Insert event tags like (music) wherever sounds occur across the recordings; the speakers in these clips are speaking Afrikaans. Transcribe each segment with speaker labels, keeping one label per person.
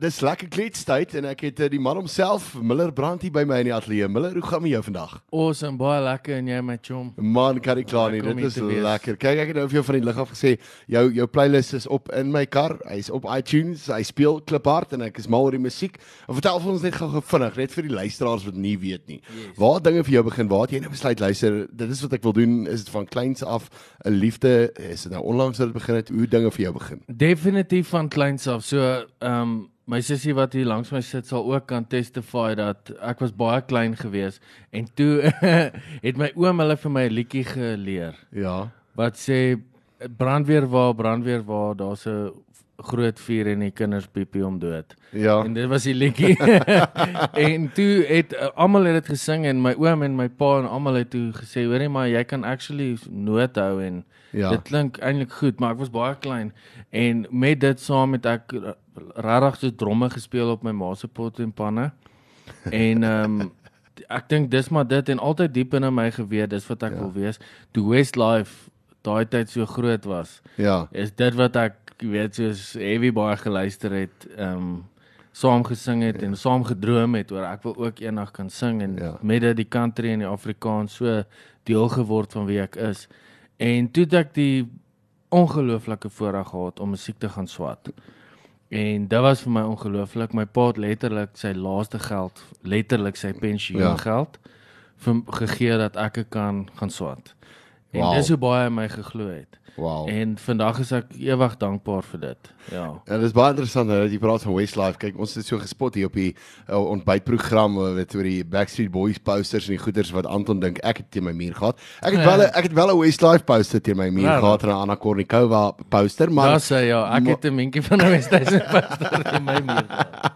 Speaker 1: Dis lekker kletstyd en ek het eh, die man homself, Miller Brandt hier by my in die ateljee. Miller, hoe gaan met jou vandag?
Speaker 2: Awesome, baie lekker en jy my chom.
Speaker 1: Man, kan nie klaar nie. Dit is lekker. Kyk, ek het nou vir jou van die lig af gesê, jou jou playlist is op in my kar. Hy's op iTunes. Hy speel kliphard en ek is mal oor die musiek. En vertel vir ons net gou vinnig, net vir die luisteraars wat nie weet nie. Yes. Waar dinge vir jou begin? Waar het jy nou besluit luister, dit is wat ek wil doen. Is dit van kleins af 'n liefde? Is dit nou onlangs dat dit begin het? Hoe dinge vir jou begin?
Speaker 2: Definitief van kleins af. So, ehm um, my sussie wat hier langs my sit sal ook kan testify dat ek was baie klein gewees en toe (laughs) het my oom hulle vir my 'n liedjie geleer
Speaker 1: Ja.
Speaker 2: wat sê brandweer waar brandweer waar daar's 'n groot vuur en die kinders piepie om dood.
Speaker 1: Ja.
Speaker 2: En dit was die liedjie. (laughs) en toe het uh, almal het dit gesing en my oom en my pa en almal het toe gesê, hoorie maar jy kan actually noot hou en
Speaker 1: Ja.
Speaker 2: dit klink eintlik goed, maar ek was baie klein en met dit saam het ek regtig so dromme gespeel op my ma se pot en panne. En ehm um, ek dink dis maar dit en altyd diep in my geweet dis wat ek
Speaker 1: Ja.
Speaker 2: wil wees. Toe Westlife daai tyd so groot was,
Speaker 1: Ja.
Speaker 2: is dit wat ek weet soos heavy baie geluister het, ehm um, saam gesing het en saam gedroom het oor ek wil ook eendag kan sing en
Speaker 1: Ja.
Speaker 2: met dit die country en die Afrikaans so deel geword van wie ek is. En toe het ek die ongelooflike voorreg gehad om musiek te gaan swat. En dit was vir my ongelooflik. My pa het letterlik sy laaste geld, letterlik sy pensioengeld vir gegee dat ek kan gaan swat. En
Speaker 1: Wow.
Speaker 2: dis hoe baie hy my geglo het.
Speaker 1: Wow.
Speaker 2: En vandag is ek ewig dankbaar vir dit. Ja.
Speaker 1: Ja, dit is baie interessant dat jy praat van Westlife. Kyk, ons het so gespot hier op die uh, ontbytprogram met oor die Backstreet Boys posters en die goeders wat Anton dink ek het teen my muur gehad. Ek het wel 'n- ek het wel 'n Westlife poster teen my muur
Speaker 2: Ja,
Speaker 1: gehad en 'n Anna Kournikova poster, maar
Speaker 2: Maar sê ja, ek het 'n minkie van 'n Westhuizen poster (laughs) in my muur.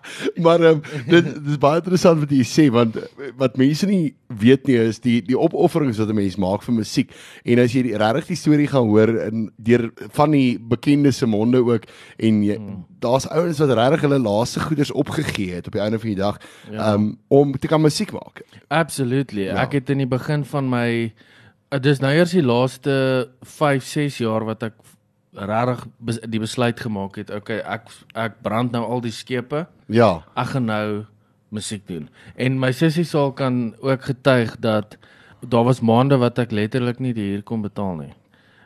Speaker 2: (laughs)
Speaker 1: maar um, dit, dit is baie interessant wat jy sê want uh, wat mense nie weet nie is die die opofferings wat 'n mens maak vir musiek. En as jy regtig die storie gaan hoor deur van die bekende se monde ook en jy,
Speaker 2: Hmm.
Speaker 1: daar's ouens wat regtig hulle laaste goeders opgegee het op die einde van die dag
Speaker 2: Ja.
Speaker 1: um, om te kan musiek maak.
Speaker 2: Absolutely.
Speaker 1: Ja.
Speaker 2: Ek het in die begin van my uh, dis nou eers die laaste 5, 6 jaar wat ek regtig bes, die besluit gemaak het. Okay, ek ek brand nou al die skepe.
Speaker 1: Ja.
Speaker 2: Ek gaan nou musiek doen. En my sussie sal kan ook getuig dat daar was maande wat ek letterlik nie die huur kon betaal nie.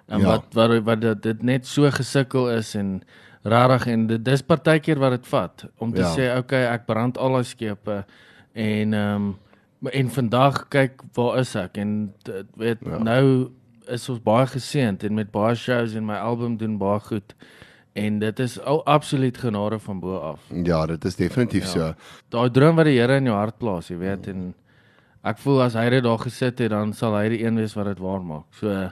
Speaker 2: En
Speaker 1: Ja.
Speaker 2: wat wat wat dit, dit net so gesukkel is en rarig en dit dis partykeer wat dit vat om te
Speaker 1: Ja.
Speaker 2: sê okay, ek brand al daai skepe en ehm um, en vandag kyk waar is ek en dit weet
Speaker 1: Ja.
Speaker 2: ja. nou is ons baie geseënd en met baie shows en my album doen baie goed. En dit is al absoluut genade van bo af.
Speaker 1: Ja, dit is definitief ja. so.
Speaker 2: Daai droom wat die Here in jou hart plaas, jy weet en ek voel as hy dit daar gesit het, dan sal hy die een wees wat dit waar maak. So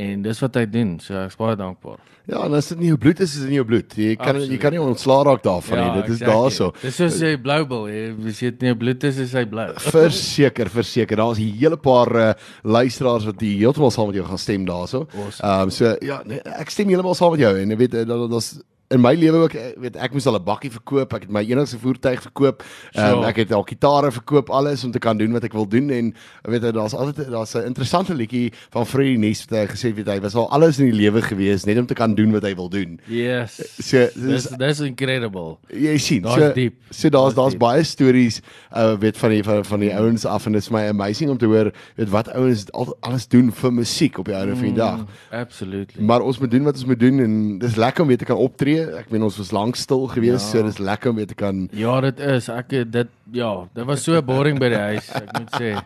Speaker 2: en dis wat hy doen. So ek's baie dankbaar.
Speaker 1: Ja, en as dit nie jou bloed is, is dit in jou bloed. Jy kan jy kan nie ontslaa raak daarvan nie. Dit is daarso.
Speaker 2: Dis soos jy blou bil, jy as jy nie jou bloed is, is hy blou. (laughs)
Speaker 1: Verseker, verseker. Daar's 'n hele paar uh, luisteraars wat die heeltemal saam met jou gaan stem daarso.
Speaker 2: Awesome.
Speaker 1: Ehm um, so ja, nee, ek stem heeltemal saam met jou en jy weet eh, dat daar's in my lewe ook eh, weet ek moes al 'n bakkie verkoop, ek het my enigste voertuig verkoop. Ehm um,
Speaker 2: Sure.
Speaker 1: ek het al gitare verkoop, alles om te kan doen wat ek wil doen en weet jy daar's altyd daar's 'n interessante liedjie van Freddie Nest wat hy gesê het weet hy was al alles in die lewe gewees net om te kan doen wat hy wil doen.
Speaker 2: Yes.
Speaker 1: So dis
Speaker 2: Dis incredible.
Speaker 1: jy sien
Speaker 2: Daar's
Speaker 1: so
Speaker 2: diep.
Speaker 1: so daar's
Speaker 2: Daar's
Speaker 1: baie stories uh weet van die van, van die ouens af en dit is my amazing om te hoor weet wat ouens al, alles doen vir musiek op die einde van die dag.
Speaker 2: Mm, absolutely.
Speaker 1: Maar ons moet doen wat ons moet doen en dis lekker om weer te kan optree. Ek meen ons was lank stil gewees,
Speaker 2: Ja.
Speaker 1: so dis lekker om weer te kan
Speaker 2: Ja, dit is. Ek dit ja, dit was so boring by die huis, ek moet sê.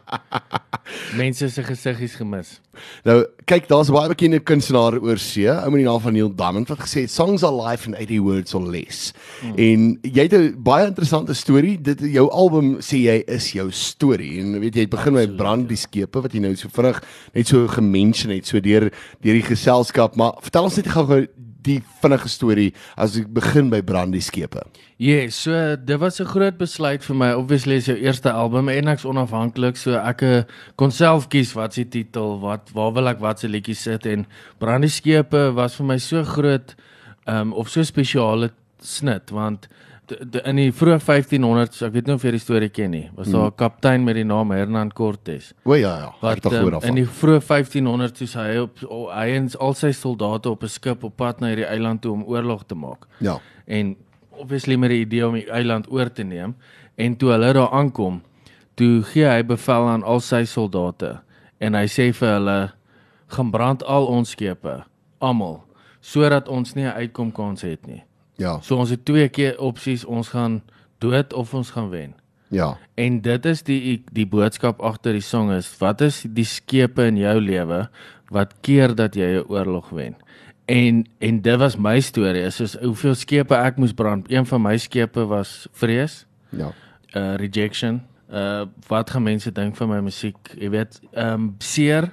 Speaker 2: Mense se gesiggies gemis.
Speaker 1: Nou, kyk, daar's baie bekende kunstenaar oor see, ou met die naam van Neil Diamond wat gesê het songs are life and 80 words or less. Hmm. En jy het 'n baie interessante storie. Dit jou album sê jy is jou storie. En weet jy, jy het begin met brand die skepe wat jy nou so vinnig net so gemention het so deur deur die geselskap, maar vertel ons net gou-gou die vinnige storie as ek begin by brand die skepe.
Speaker 2: Ja, yes, so dit was 'n groot besluit vir my. Obviously is jou eerste album en ek's onafhanklik, so ek eh, kon self kies wat se titel, wat waar wil ek wat se liedjie sit en Brandie skepe was vir my so groot um of so spesiale snit want in die vroeë 1500s, ek weet nie of jy die storie ken nie, was daar 'n kaptein met die naam Hernan Cortes.
Speaker 1: O ja ja,
Speaker 2: Wat um, in die vroeë 1500s toe hy op o- hy en al sy soldate op 'n skip op pad na hierdie eiland toe om oorlog te maak.
Speaker 1: Ja.
Speaker 2: En obviously met die idee om die eiland oor te neem en toe hulle daar aankom, toe gee hy bevel aan al sy soldate en hy sê vir hulle gaan brand al ons skepe, almal, sodat ons nie 'n uitkom kans het nie.
Speaker 1: Ja.
Speaker 2: So ons het twee keer opsies, ons gaan dood of ons gaan wen.
Speaker 1: Ja.
Speaker 2: En dit is die die boodskap agter die song is wat is die skepe in jou lewe wat keer dat jy 'n oorlog wen. En en dit was my storie. Is soos hoeveel skepe ek moes brand. Een van my skepe was vrees,
Speaker 1: Ja.
Speaker 2: uh rejection. Uh wat gaan mense dink van my musiek? Jy weet, ehm um, seer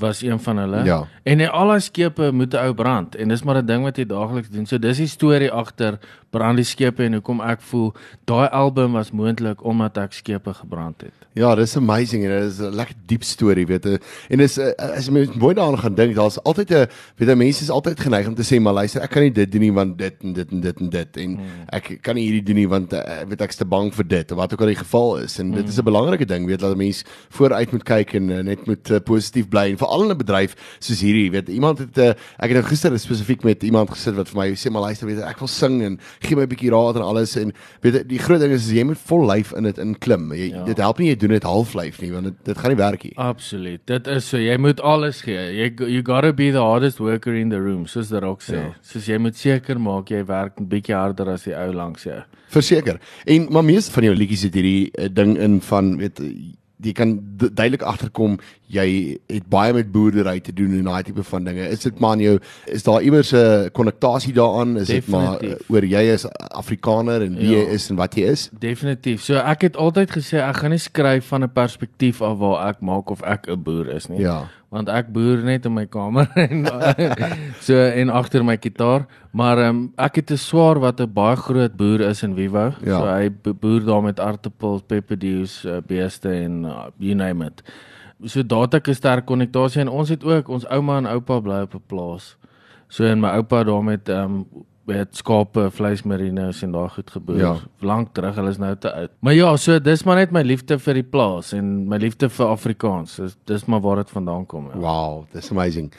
Speaker 2: was een van hulle.
Speaker 1: Ja.
Speaker 2: En al daai skepe moet 'n ou brand en dis maar 'n ding wat jy daagliks doen. So dis die storie agter brand die skepe en hoekom ek voel daai album was moontlik omdat ek skepe gebrand het.
Speaker 1: Ja, dis amazing en dit is 'n lekker diep storie, weet jy. En dis eh, as jy mooi daaraan gaan dink, daar's altyd 'n weet jy mense is altyd geneig om te sê maar luister, ek kan nie dit doen nie want dit en dit en dit en dit en
Speaker 2: Hmm.
Speaker 1: ek kan nie hierdie doen nie want uh, weet ek's te bang vir dit of wat ook al die geval is. En dit is
Speaker 2: Hmm.
Speaker 1: 'n belangrike ding, weet dat 'n mens vooruit moet kyk en uh, net moet uh, positief bly en veral in 'n bedryf soos hierdie, weet iemand het uh, ek het nou gister spesifiek met iemand gesit wat vir my sê maar luister, weet ek wil sing en gee my 'n bietjie raad en alles en weet jy, die groot ding is, is jy moet vol lyf in dit inklim. Jy
Speaker 2: Ja.
Speaker 1: dit help nie jy doen dit halflyf nie want dit dit gaan nie werk nie.
Speaker 2: Absoluut. Dit is so jy moet alles gee. Jy you got to be the hardest worker in the room, soos die rock sê.
Speaker 1: Ja.
Speaker 2: Soos jy moet seker maak jy werk 'n bietjie harder as die ou langs jou.
Speaker 1: Verseker. En maar meeste van jou liedjies het hierdie uh, ding in van weet jy kan du- duidelik agterkom jy het baie met boerdery te doen en daai tipe van dinge. Is dit maar in jou is daar iewers 'n konnektasie daaraan? Is dit maar oor jy is Afrikaner en wie
Speaker 2: Ja.
Speaker 1: jy is en wat jy is?
Speaker 2: Definitief. So ek het altyd gesê ek gaan nie skryf van 'n perspektief af waar ek maak of ek 'n boer is nie.
Speaker 1: Ja.
Speaker 2: Want ek boer net in my kamer (laughs) en so en agter my kitaar, maar um, ek het 'n swaar wat 'n baie groot boer is in Vivo.
Speaker 1: Ja.
Speaker 2: So hy bo- boer daar met aartappels, pepperdews, uh, beeste en uh, you name it. So daar het ek 'n sterk konnektasie en ons het ook ons ouma en oupa bly op 'n plaas. So en my oupa daar met ehm um, het skape, vleismerinos en daai goed geboer.
Speaker 1: Ja.
Speaker 2: Lank terug, hulle is nou te oud. Maar ja, so dis maar net my liefde vir die plaas en my liefde vir Afrikaans. Dis dis maar waar dit vandaan kom. Ja.
Speaker 1: Wow, dis amazing.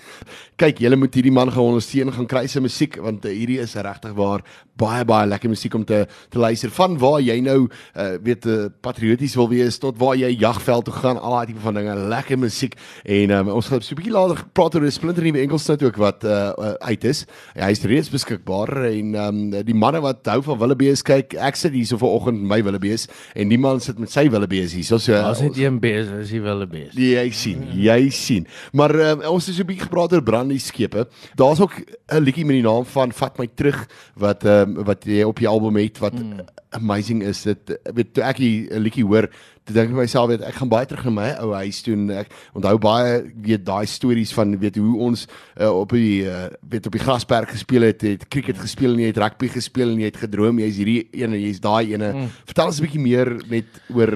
Speaker 1: Kyk, julle moet hierdie man gaan ondersteun, gaan kry sy musiek want uh, hierdie is regtig waar baie baie lekker musiek om te te luister. Van waar jy nou uh, weet uh, patrioties wil wees tot waar jy jagveld toe gaan, al daai tipe van dinge, lekker musiek. En um, ons gaan so 'n bietjie later praat oor 'n splinter nuwe enkelsnit ook wat uh, uh, uit is. Hy is reeds beskikbaar en um, die manne wat hou van wildebees kyk, ek sit hier so vanoggend met my wildebees en die man sit met sy wildebees hier. So so
Speaker 2: Daar's net een bees, as jy wil 'n bees.
Speaker 1: Jy sien, jy sien. Maar uh, ons het so 'n bietjie gepraat oor brandieskepe. Daar's ook 'n liedjie met die naam van Vat my terug wat ehm um, wat jy op die album het wat mm. Amazing is. Dit weet toe ek die liedjie hoor, toe dink ek myself weet ek gaan baie terug na my ou huis toe en ek onthou baie weet daai stories van weet hoe ons uh, op die uh, weet op die grasperk gespeel het, het cricket gespeel en jy het rugby gespeel en jy het gedroom jy's hierdie een en jy's daai ene. Mm. Vertel ons 'n bietjie meer net oor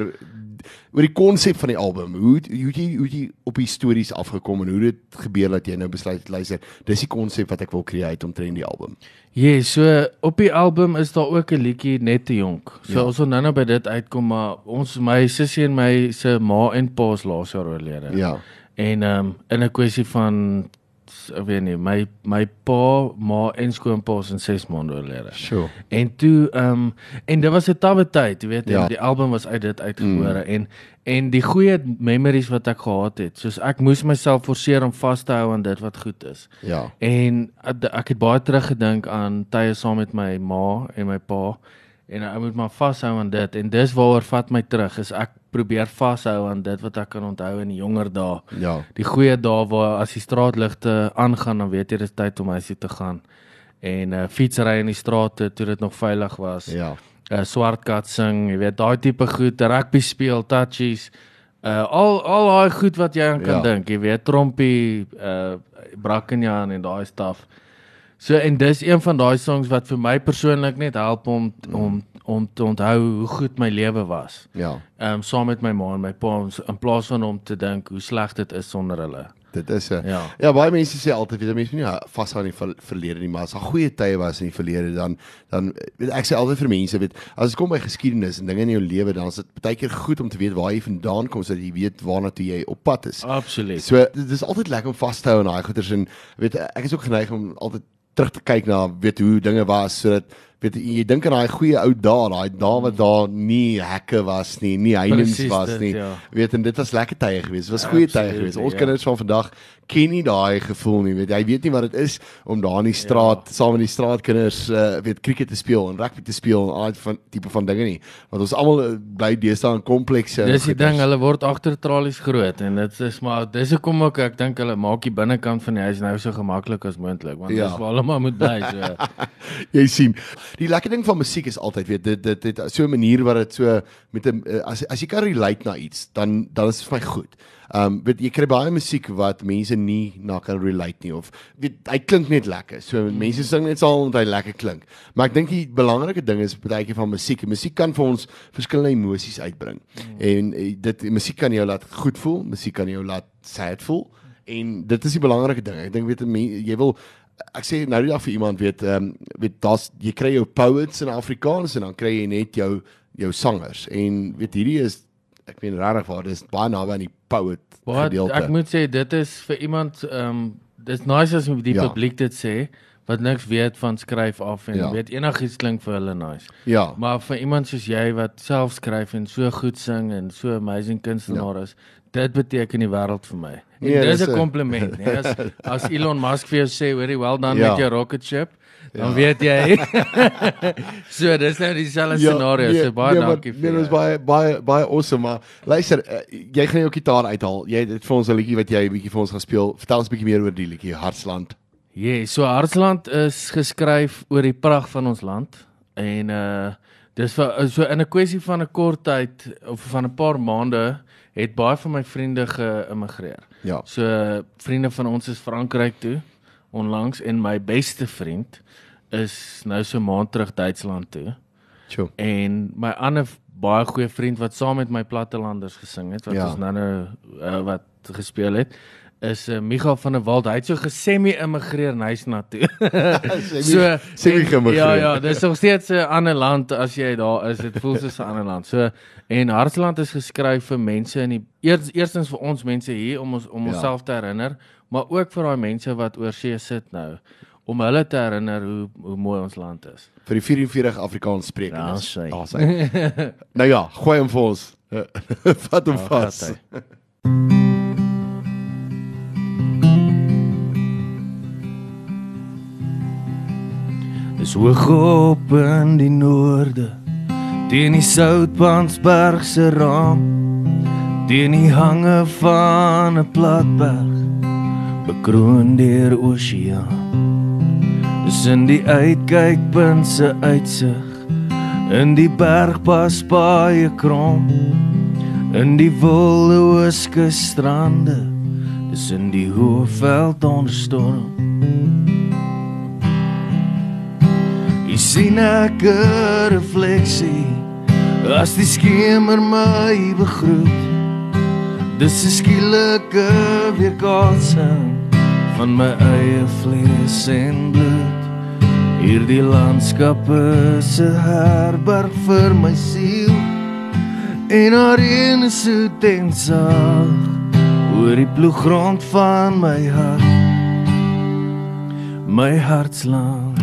Speaker 1: oor die konsep van die album. Hoe hoe jy hoe jy op die stories afgekom en hoe dit gebeur dat jy nou besluit luister, dis die konsep wat ek wil create omtrent die album.
Speaker 2: Ja, yes, so op die album is daar ook 'n liedjie net te jonk. So
Speaker 1: ja.
Speaker 2: ons wil nou-nou by dit uitkom, maar ons my sussie en my se ma en pa is laas jaar oorlede.
Speaker 1: Ja.
Speaker 2: En ehm um, in 'n kwessie van ek weet nie, my my pa, ma en skoonpa is in 6 maande oorlede.
Speaker 1: Sure.
Speaker 2: En toe ehm um, en dit was 'n tawwe tyd, jy weet,
Speaker 1: Ja.
Speaker 2: die album was uit dit uitgebore mm. en en die goeie memories wat ek gehad het, soos ek moes myself forceer om vas te hou aan dit wat goed is.
Speaker 1: Ja.
Speaker 2: En ek, ek het baie teruggedink aan tye saam met my ma en my pa en ek moet maar vashou aan dit en dis waaroor vat my terug is ek probeer vashou aan dit wat ek kan onthou in die jonger dae.
Speaker 1: Ja.
Speaker 2: Die goeie dae waar as die straatligte aangaan dan weet jy dis tyd om huis toe te gaan. En uh fietsry in die strate toe dit nog veilig was.
Speaker 1: Ja.
Speaker 2: Uh swart kat sing, jy weet daai tipe goed, rugby speel, touchies. Uh al al daai goed wat jy aan kan
Speaker 1: Ja.
Speaker 2: dink, jy weet trompie, uh brakkenjaan en daai staf. So en dis een van daai songs wat vir my persoonlik net help om mm. om om te onthou hoe goed my lewe was.
Speaker 1: Ja.
Speaker 2: Ehm um, saam met my ma en my pa in plaas van om te dink hoe sleg dit is sonder hulle.
Speaker 1: Dit is 'n
Speaker 2: Ja.
Speaker 1: Ja, baie mense sê altyd weet mense moet nie vashou aan die ver- verlede nie, maar as daar goeie tye was in die verlede dan dan weet ek sê altyd vir mense weet as dit kom by geskiedenis en dinge in jou lewe dan is dit baie keer goed om te weet waar jy vandaan kom sodat jy weet waarna toe jy op pad is.
Speaker 2: Absoluut.
Speaker 1: So dit is altyd lekker om vas te hou aan daai goeters en weet ek is ook geneig om altyd terug te kyk na weet hoe dinge was sodat weet jy, dink aan daai goeie ou dae, daai dae wat daar nie hekke was nie, nie heininge was
Speaker 2: dit,
Speaker 1: nie.
Speaker 2: ja.
Speaker 1: Weet en dit was lekker tye geweest. Dit was goeie tye geweest. Ons
Speaker 2: ja.
Speaker 1: kinders van vandag ken nie daai gevoel nie. Weet jy, jy weet nie wat dit is om daar in die straat ja. saam met die straatkinders uh, weet krieket te speel en rugby te speel en al die van tipe van dinge nie. Want ons almal uh, bly deesdae in komplekse.
Speaker 2: Dis die ding, hulle word agter tralies groot en dit is maar dis hoekom ook ek dink hulle maak die binnekant van die huis nou so gemaklik as moontlik want
Speaker 1: Ja.
Speaker 2: dis waar hulle maar moet bly so. (laughs)
Speaker 1: jy sien die lekker ding van musiek is altyd weet dit dit dit so 'n manier wat dit so met 'n uh, as as jy kan relate na iets dan dan is dit vir my goed. Um weet jy kry baie musiek wat mense nie na kan relate nie of weet hy klink net lekker. So mense sing net saam omdat hy lekker klink. Maar ek dink die belangrike ding is baie keer van musiek. Musiek kan vir ons verskillende emosies uitbring. En eh, dit musiek kan jou laat goed voel, musiek kan jou laat sad voel en dit is die belangrike ding. Ek dink weet jy wil ek sê nou die dag vir iemand weet ehm um, weet daar's jy kry jou poets in Afrikaans en dan kry jy net jou jou sangers en weet hierdie is ek meen regtig waar dis baie naby aan die poet
Speaker 2: Wat
Speaker 1: gedeelte.
Speaker 2: ek moet sê dit is vir iemand ehm um, dis nice as die
Speaker 1: Ja.
Speaker 2: ja. publiek dit sê wat niks weet van skryf af en
Speaker 1: Ja.
Speaker 2: ja. weet enigiets klink vir hulle nice.
Speaker 1: ja,
Speaker 2: Maar vir iemand soos jy wat self skryf en so goed sing en so amazing kunstenaar is, dit beteken die wêreld vir my. En
Speaker 1: Nee,
Speaker 2: dis 'n- kompliment, nee. As (laughs) as Elon Musk vir jou sê, "Hoorie, well done
Speaker 1: Ja.
Speaker 2: met jou rocket ship." Dan weet jy. (laughs) so dis nou dieselfde scenario. so baie
Speaker 1: nee,
Speaker 2: dankie
Speaker 1: Nee,
Speaker 2: vir
Speaker 1: dit is baie baie baie awesome, maar luister, uh, jy gaan jou gitaar uithaal. Jy het vir ons 'n liedjie wat jy 'n bietjie vir ons gaan speel. Vertel ons 'n bietjie meer oor die liedjie Hartsland.
Speaker 2: Ja, yeah, so Hartsland is geskryf oor die pragt van ons land en uh dis vir so in 'n kwessie van 'n kort tyd of van 'n paar maande het baie van my vriende geïmmigreer.
Speaker 1: Ja.
Speaker 2: So vriende van ons is Frankryk toe onlangs en my beste vriend is nou so 'n maand terug Duitsland toe.
Speaker 1: Sjoe.
Speaker 2: En my ander baie goeie vriend wat saam met my plattelanders gesing het wat
Speaker 1: Ja.
Speaker 2: ja. ons nou nou uh, wat gespeel het is uh, Michael van der Walt. Hy het so gesemi-immigreer en hy's na toe. (laughs)
Speaker 1: Semi- semi-geïmmigreer.
Speaker 2: Ja ja, dis nog steeds 'n ander land as jy daar is. Dit voel soos 'n ander land. So en Hartsland is geskryf vir mense in die eers, eerstens vir ons mense hier om ons om
Speaker 1: Ja.
Speaker 2: onsself te herinner, maar ook vir daai mense wat oor see sit nou om hulle te herinner hoe hoe mooi ons land is.
Speaker 1: Vir die 44 Afrikaans sprekendes.
Speaker 2: Daar sy.
Speaker 1: Daar sy. (laughs) nou ja, gooi hom vir ons. (laughs) Vat hom
Speaker 2: Daar
Speaker 1: vas.
Speaker 2: Dis hoog op in die noorde teen die Soutpansberg se raam teen die hange van 'n platberg bekroon deur oseaan Dis in die uitkykpunt se uitsig in die bergpas baie krom. In die wolloeske strande. Dis in die hoëveld onder storm. Ek sien ek 'n refleksie. As die skemer my begroet. Dis 'n skielike weerkaatsing van my eie vlees en bloed. Hierdie landskappe se herberg vir my siel. En haar een so tensag oor die ploeggrond van my hart. My hartsland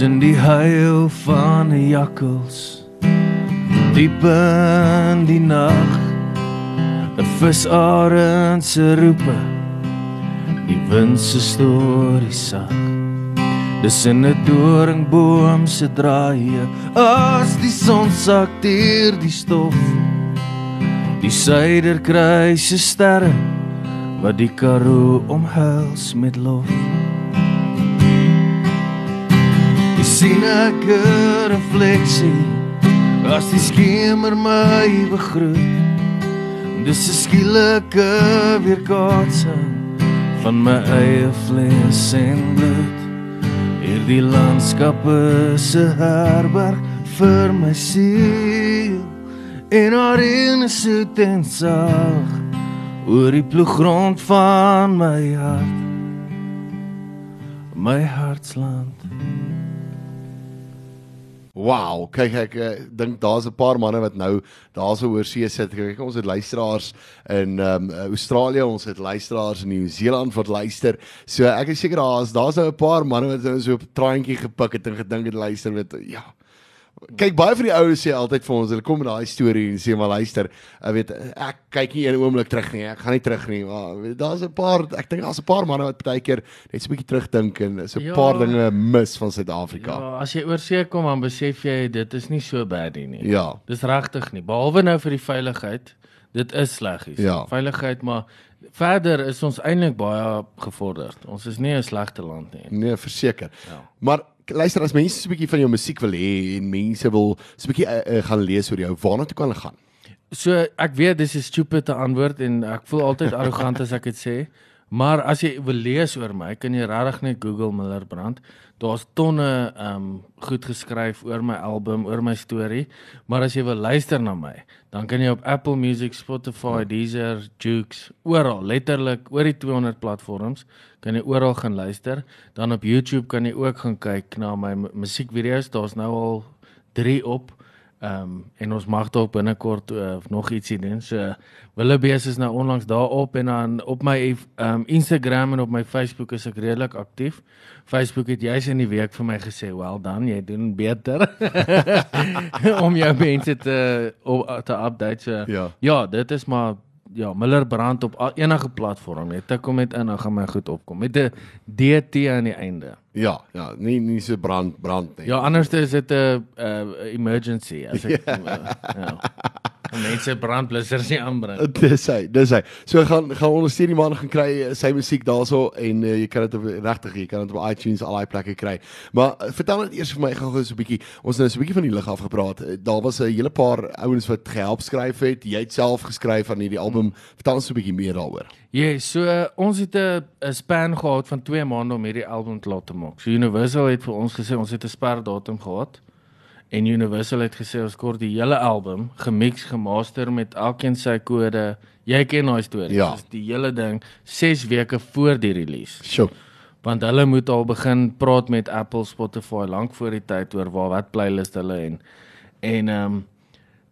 Speaker 2: In die huil van die jakkals diep in die nag 'n visarend se roepe die wind se storie sag Dis in 'n doringboom se draaie as die son sak deur die stof. Die suiderkruis se sterre wat die karoo omhels met lof Ek sien ek 'n refleksie as die skemer my begroet. Dis 'n skielike weerkaatsing van my eie vlees en bloed. Hierdie landskappe se herberg vir my siel. En haar in soet en sag oor die ploeggrond van my hart. My hartsland.
Speaker 1: Wow, kyk ek uh, dink daar's 'n paar manne wat nou daarso oor see sit. Kyk, ons het luisteraars in ehm um, Australië, ons het luisteraars in Nieu-Seeland wat luister. So ek is seker daar's daar's nou 'n paar manne wat nou so op traantjie gepik het en gedink het luister met ja. Kyk baie van die ouens sê altyd vir ons, hulle kom met daai storie en sê maar luister, ek weet ek kyk nie een oomblik terug nie. Ek gaan nie terug nie. Maar daar's 'n paar ek dink daar's 'n paar manne wat baie keer net so 'n bietjie terugdink en so 'n
Speaker 2: Ja.
Speaker 1: paar dinge mis van Suid-Afrika.
Speaker 2: Ja, as jy oor see kom dan besef jy dit is nie so bad nie. nie.
Speaker 1: Ja.
Speaker 2: Dis regtig nie. Behalwe nou vir die veiligheid. Dit is sleggies.
Speaker 1: Ja.
Speaker 2: Veiligheid, maar verder is ons eintlik baie gevorderd. Ons is nie 'n slegte land nie.
Speaker 1: Nee, verseker.
Speaker 2: Ja.
Speaker 1: Maar luister as mense so 'n bietjie van jou musiek wil hê en mense wil so 'n bietjie uh, uh, gaan lees oor jou, waarna toe kan hulle gaan?
Speaker 2: So ek weet dis 'n stupide antwoord en ek voel altyd arrogant as ek dit sê. Maar as jy wil lees oor my, kan jy regtig net Google Miller Brand. Daar's tonne ehm um, goed geskryf oor my album, oor my storie. Maar as jy wil luister na my, dan kan jy op Apple Music, Spotify, Deezer, Joox, oral, letterlik oor die 200 platforms kan jy oral gaan luister. Dan op YouTube kan jy ook gaan kyk na my mu- musiekvideo's. Daar's nou al 3 op. Ehm um, en ons mag dalk binnekort uh, nog ietsie doen. So Willebees is nou onlangs daarop en dan op my ehm um, Instagram en op my Facebook is ek redelik aktief. Facebook het juis in die week vir my gesê, "Well done, jy doen beter." (laughs) om jou mense te op, te update. So,
Speaker 1: Ja.
Speaker 2: ja, dit is maar ja, Miller Brand op enige platform. Net tik hom net in, dan gaan my goed opkom met 'n DT aan die einde.
Speaker 1: Ja, ja, nie nie so brand brand nie.
Speaker 2: Ja, anders is dit 'n uh, emergency as ek (laughs) ja. Uh, ja. Mense brandblussers nie aanbring. (laughs)
Speaker 1: Dis hy, dis hy. So gaan gaan ondersteun die man gaan kry uh, sy musiek daarso en uh, jy kan dit regtig jy kan dit op iTunes al daai plekke kry. Maar uh, vertel net eers vir my gou-gou so 'n bietjie. Ons het nou so 'n bietjie van die lig af gepraat. Uh, Daar was 'n hele paar ouens wat gehelp skryf het. Jy het self geskryf aan hierdie album. Vertel ons so 'n bietjie meer daaroor.
Speaker 2: Ja, yes, so uh, ons het 'n 'n span gehad van 2 maande om hierdie album te laat maak. So Universal het vir ons gesê ons het 'n sperdatum gehad. En Universal het gesê ons kort die hele album gemix, gemaster met elkeen sy kode. Jy ken daai storie.
Speaker 1: Ja.
Speaker 2: Dis die hele ding 6 weke voor die release.
Speaker 1: Sjoe.
Speaker 2: want hulle moet al begin praat met Apple, Spotify lank voor die tyd oor waar wat playlist hulle en en ehm um,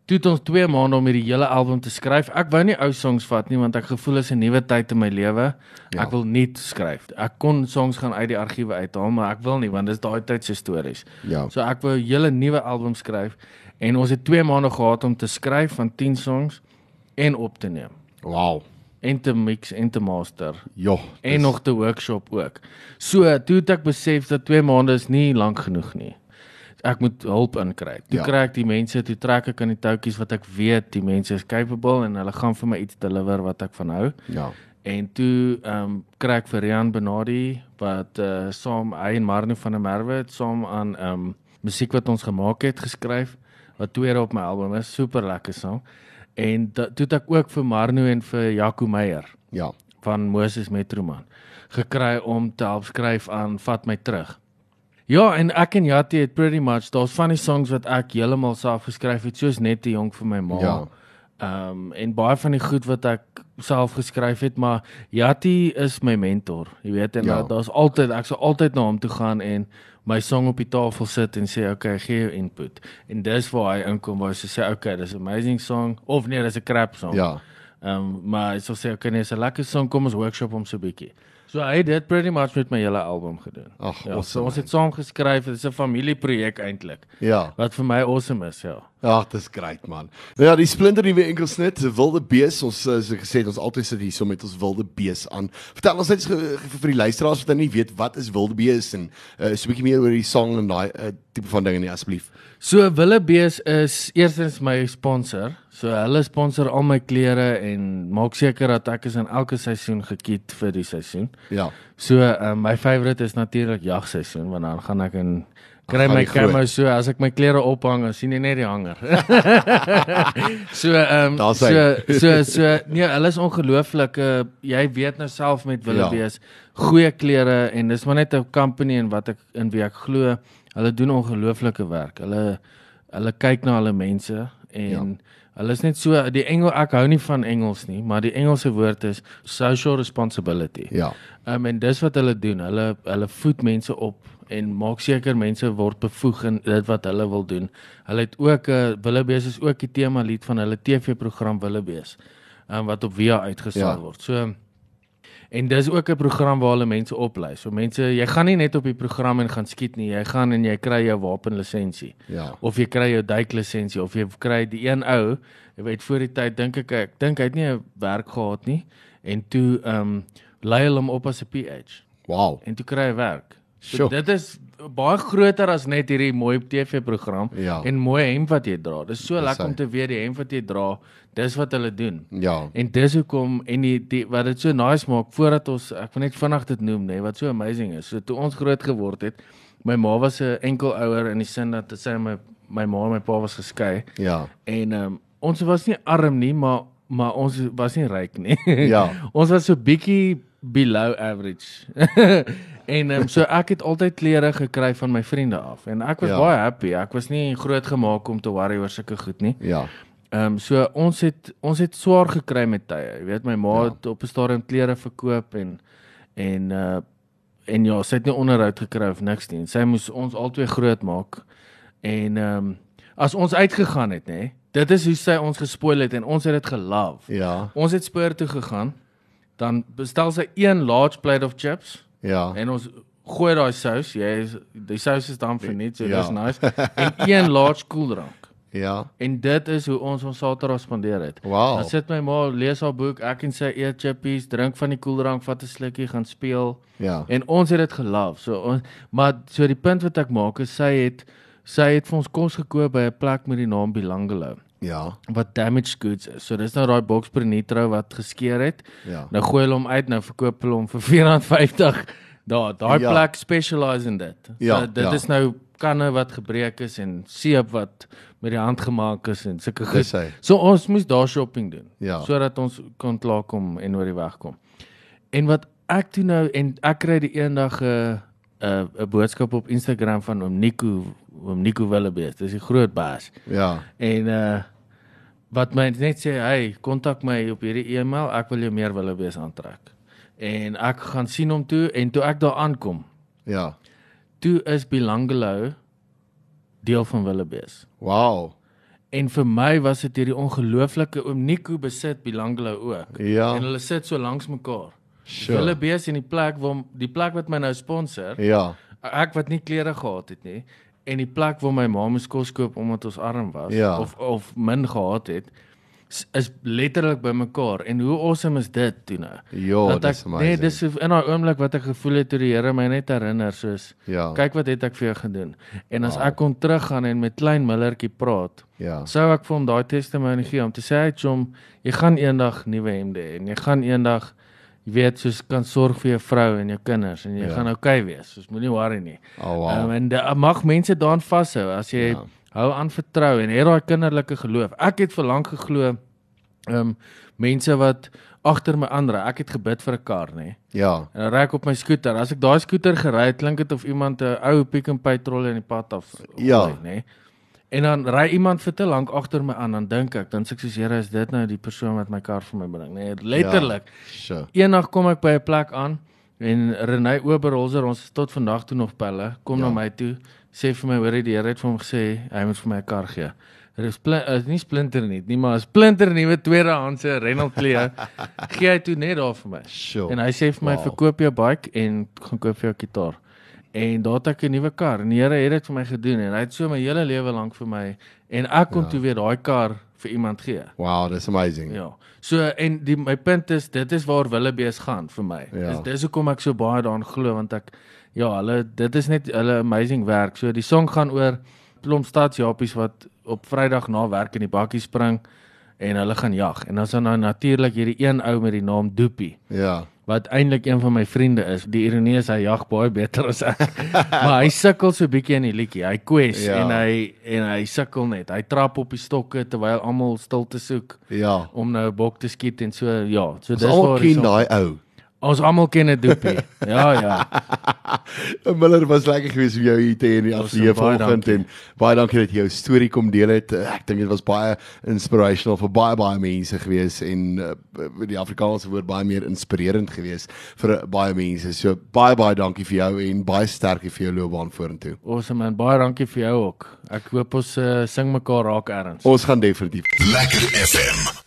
Speaker 2: toe het ons 2 maande om hierdie hele album te skryf. Ek wou nie ou songs vat nie want ek gevoel is 'n nuwe tyd in my lewe.
Speaker 1: Ja.
Speaker 2: Ek wil nuut skryf. Ek kon songs gaan uit die argiewe uithaal, maar ek wil nie want dis daai tyd se stories.
Speaker 1: Ja.
Speaker 2: So ek wou 'n hele nuwe album skryf en ons het 2 maande gehad om te skryf van 10 songs en op te neem
Speaker 1: Wow.
Speaker 2: en te mix en te master
Speaker 1: Ja.
Speaker 2: en nog te workshop ook. So, toe het ek besef dat 2 maande is nie lank genoeg nie. Ek moet hulp inkry. Toe
Speaker 1: Ja.
Speaker 2: kry ek die mense, toe trek ek aan die toutjies wat ek weet die mense is capable en hulle gaan vir my iets deliver wat ek van hou.
Speaker 1: Ja.
Speaker 2: En toe ehm um, kry ek vir Rian Benadi wat uh saam hy en Marnie van der Merwe saam aan ehm um, musiek wat ons gemaak het geskryf wat tweede op my album is, super lekker song. En da, toe het ek ook vir Marno en vir Jaco Meyer
Speaker 1: Ja.
Speaker 2: van Moses Metroman gekry om te help skryf aan Vat my terug. Ja, en ek en Jatti het pretty much daar's van die songs wat ek heeltemal self geskryf het, soos net te jonk vir my ma.
Speaker 1: Ja.
Speaker 2: Ehm um, en baie van die goed wat ek self geskryf het, maar Jatti is my mentor. Jy weet en
Speaker 1: Ja.
Speaker 2: daar's altyd ek sal altyd na hom toe gaan en my song op die tafel sit en sê okay, gee jou input. En dis waar hy inkom waar hy sê okay, dis 'n amazing song of nee, dis 'n crap song.
Speaker 1: Ja.
Speaker 2: Ehm um, maar hy sê okay, okay, nee, dis 'n lekker song, kom ons workshop hom so 'n bietjie. So hy het dit pretty much met my hele album gedoen.
Speaker 1: Ag,
Speaker 2: ja,
Speaker 1: awesome,
Speaker 2: so ons het saam geskryf, dit is 'n familieprojek eintlik.
Speaker 1: Ja.
Speaker 2: Wat vir my awesome is, ja.
Speaker 1: Ja, dis great man. Nou ja, die splinter nuwe enkelsnit, wilde bees. Ons eh, so gesê het, ons altyd sit hier so met ons wilde bees aan. Vertel ons net ge- vir die luisteraars wat nie weet wat is wilde bees en uh, so 'n bietjie meer oor die song en daai uh, tipe van dinge nie asseblief.
Speaker 2: So Willebees is eerstens my sponsor. So hulle sponsor al my klere en maak seker dat ek is in elke seisoen gekit vir die seisoen.
Speaker 1: Ja.
Speaker 2: So um, my favourite is natuurlik jagseisoen want dan gaan ek in kry my camo so as ek my klere ophang, dan sien jy net die hanger. (laughs) so ehm um, so so so nee, hulle is ongelooflik. Uh, jy weet nou self met
Speaker 1: Ja.
Speaker 2: Willoughby's goeie klere en dis maar net 'n company en wat ek in wie ek glo, hulle doen ongelooflike werk. Hulle hulle kyk na hulle mense en ja. hulle is net so die Engel ek hou nie van Engels nie, maar die Engelse woord is social responsibility.
Speaker 1: Ja.
Speaker 2: Um, en dis wat hulle doen. Hulle hulle voed mense op en maak seker mense word bevoeg in dit wat hulle wil doen. Hulle het ook 'n uh, Willebees is ook die tema lied van hulle TV-program Willebees. Um, wat op Via uitgesaai
Speaker 1: ja.
Speaker 2: word. So en dis ook 'n program waar hulle mense oplei. So mense, jy gaan nie net op die program en gaan skiet nie. Jy gaan en jy kry jou wapenlisensie
Speaker 1: Ja.
Speaker 2: of jy kry jou duiklisensie of jy kry die een ou, jy weet voor die tyd dink ek ek dink hy het nie 'n werk gehad nie en toe ehm um, lei hulle hom op as 'n PH
Speaker 1: Wow.
Speaker 2: en toe kry hy werk. So dit is baie groter as net hierdie mooi TV-program
Speaker 1: Ja.
Speaker 2: en mooi hemp wat jy dra. Dis so
Speaker 1: Dis
Speaker 2: lekker om te weet die hemp wat jy dra, dis wat hulle doen.
Speaker 1: Ja.
Speaker 2: En dis hoekom en die, die wat dit so nice maak voordat ons ek wil net vinnig dit noem nê wat so amazing is. So toe ons groot geword het, my ma was 'n enkel ouer in die sin dat sy my my ma en my pa was geskei
Speaker 1: Ja.
Speaker 2: en um, ons was nie arm nie, maar maar ons was nie ryk nie.
Speaker 1: Ja. (laughs)
Speaker 2: ons was so bietjie below average. (laughs) en um, so ek het altyd klere gekry van my vriende af en ek was
Speaker 1: Ja.
Speaker 2: baie happy. Ek was nie groot gemaak om te worry oor sulke goed nie.
Speaker 1: Ja.
Speaker 2: Ehm um, so ons het ons het swaar gekry met tye. Jy weet my ma
Speaker 1: Ja.
Speaker 2: het op 'n stadium klere verkoop en en uh en ja, sy het nie onderhoud gekry of niks nie. Sy moes ons albei groot maak. En ehm um, as ons uitgegaan het, nê. Dit is hoe sy ons gespoil het en ons het dit gelove.
Speaker 1: Ja.
Speaker 2: Ons het spoor toe gegaan. Dan bestel sy een large plate of chips
Speaker 1: Ja.
Speaker 2: en ons gooi daai sous. Jy is die sous is dan verniet, so
Speaker 1: Ja.
Speaker 2: dis nice. (laughs) En een large koeldrank.
Speaker 1: Ja.
Speaker 2: En dit is hoe ons ons Saterdag spandeer het.
Speaker 1: Wow.
Speaker 2: Dan sit my ma lees haar boek, ek en sy eet chippies, drink van die koeldrank, vat 'n slukkie, gaan speel.
Speaker 1: Ja.
Speaker 2: En ons het dit geloof. So ons maar so die punt wat ek maak is sy het sy het vir ons kos gekoop by 'n plek met die naam Bilangelo
Speaker 1: Ja.
Speaker 2: wat damaged goods is. So dis nou daai boxspring nitro wat geskeur het.
Speaker 1: Ja.
Speaker 2: Nou gooi hulle hom uit, nou verkoop hulle hom vir R4.50. Daar, daai
Speaker 1: Ja.
Speaker 2: plek specialize in dit.
Speaker 1: Ja,
Speaker 2: so, dit
Speaker 1: ja.
Speaker 2: is nou kanne wat gebreek is en seep wat met die hand gemaak is en sulke goed. So ons moes daar shopping doen
Speaker 1: Ja.
Speaker 2: sodat ons kon klaarkom en oor die weg kom. En wat ek toe nou en ek kry die eendag 'n 'n 'n boodskap op Instagram van oom Nico, oom Nico Willebees. Dis die groot baas.
Speaker 1: Ja.
Speaker 2: En uh wat my net sê, "Hey, kontak my op hierdie e-mail, ek wil jou meer Willebees aantrek." En ek gaan sien hom toe en toe ek daar aankom,
Speaker 1: Ja.
Speaker 2: toe is Bilangelo deel van Willebees.
Speaker 1: Wow.
Speaker 2: En vir my was dit hierdie ongelooflike oom Nico besit Bilangelo ook.
Speaker 1: Ja.
Speaker 2: En hulle sit so langs mekaar.
Speaker 1: Sure.
Speaker 2: Hulle bees in die plek waar die plek wat my nou sponsor,
Speaker 1: Ja.
Speaker 2: ek wat nie klere gehad het nie en die plek waar my ma moes kos koop omdat ons arm was
Speaker 1: Ja.
Speaker 2: of of min gehad het is letterlik by mekaar en hoe awesome is dit toe nou?
Speaker 1: Jo,
Speaker 2: Dat ek nee, dis in daai oomblik wat ek gevoel het toe die Here my net herinner soos
Speaker 1: Ja.
Speaker 2: kyk wat het ek vir jou gedoen. En as ek kon teruggaan en met klein Millertjie praat,
Speaker 1: Ja.
Speaker 2: sou ek vir hom daai testimonie gee om te sê hy chom, jy gaan eendag nuwe hemde hê en jy gaan eendag jy weet soos kan sorg vir jou vrou en jou kinders en jy
Speaker 1: Ja.
Speaker 2: gaan oukei okay wees. Soos moenie worry nie.
Speaker 1: Oh, wow.
Speaker 2: Um, en da, mag mense daaraan vashou as jy
Speaker 1: Ja.
Speaker 2: hou aan vertrou en het daai kinderlike geloof. Ek het vir lank geglo ehm um, mense wat agter my aanry. Ek het gebid vir 'n kar, nê.
Speaker 1: Ja.
Speaker 2: En dan ry ek op my skooter. As ek daai skooter gery het, klink dit of iemand 'n ou Pick n Pay trolley in die pad af
Speaker 1: Ja.
Speaker 2: nê. En dan ry iemand vir te lank agter my aan, dan dink ek, dan sê ek soos Here, is dit nou die persoon wat my kar vir my bring, nê. Letterlik.
Speaker 1: Sure.
Speaker 2: Eendag kom ek by 'n plek aan en Renay Oberholzer, ons is tot vandag toe nog pelle, kom
Speaker 1: Ja.
Speaker 2: ja. na my toe, sê vir my, hoor die Here het vir hom gesê hy moet vir my 'n kar gee. Dit is spl is nie splinter nie, nie maar 'n splinter nuwe tweedehandse Renault Clio. gee hy toe net daar vir my.
Speaker 1: Sure.
Speaker 2: En hy sê vir my
Speaker 1: Wow.
Speaker 2: verkoop jou bike en gaan koop vir jou gitaar. En daar het ek 'n nuwe kar. En die Here het dit vir my gedoen en hy het so my hele lewe lank vir my en ek kon ja. toe weer daai kar vir iemand gee.
Speaker 1: Wow, dis amazing.
Speaker 2: Ja. So en die my punt is dit is waar Willebees gaan vir my.
Speaker 1: Ja.
Speaker 2: Dis dis hoekom ek so baie daaraan glo want ek ja, hulle dit is net hulle amazing werk. So die song gaan oor klomp stadsjapies wat op Vrydag na werk in die bakkie spring en hulle gaan jag. En dan is daar nou natuurlik hierdie een ou met die naam Doopie
Speaker 1: Ja.
Speaker 2: Wat eintlik een van my vriende is. Die ironie is hy jag baie beter as ek. (laughs) maar hy sukkel so bietjie in die liedjie. Hy kwes
Speaker 1: Ja.
Speaker 2: en hy en hy sukkel net. Hy trap op die stokke terwyl almal stil te soek
Speaker 1: Ja.
Speaker 2: om nou 'n bok te skiet en so ja, so
Speaker 1: Ons
Speaker 2: dis waar die
Speaker 1: ken
Speaker 2: song-
Speaker 1: daai ou.
Speaker 2: Ons almal ken 'n doopie. (laughs) Ja, ja.
Speaker 1: Miller was lekker geweest om jou hier te hê in die ateljee
Speaker 2: baie
Speaker 1: vanoggend
Speaker 2: dankie.
Speaker 1: en baie dankie dat jy jou storie kom deel het. Eh, Ek dink dit was baie inspirational vir baie baie mense geweest en uh, die Afrikaanse woord baie meer inspirerend geweest vir uh, baie mense. So baie baie dankie vir jou en baie sterkte vir jou loopbaan vorentoe.
Speaker 2: Awesome man. Baie dankie vir jou ook. Ek hoop ons uh, sing mekaar raak erns.
Speaker 1: Ons gaan definitief
Speaker 3: Lekker FM.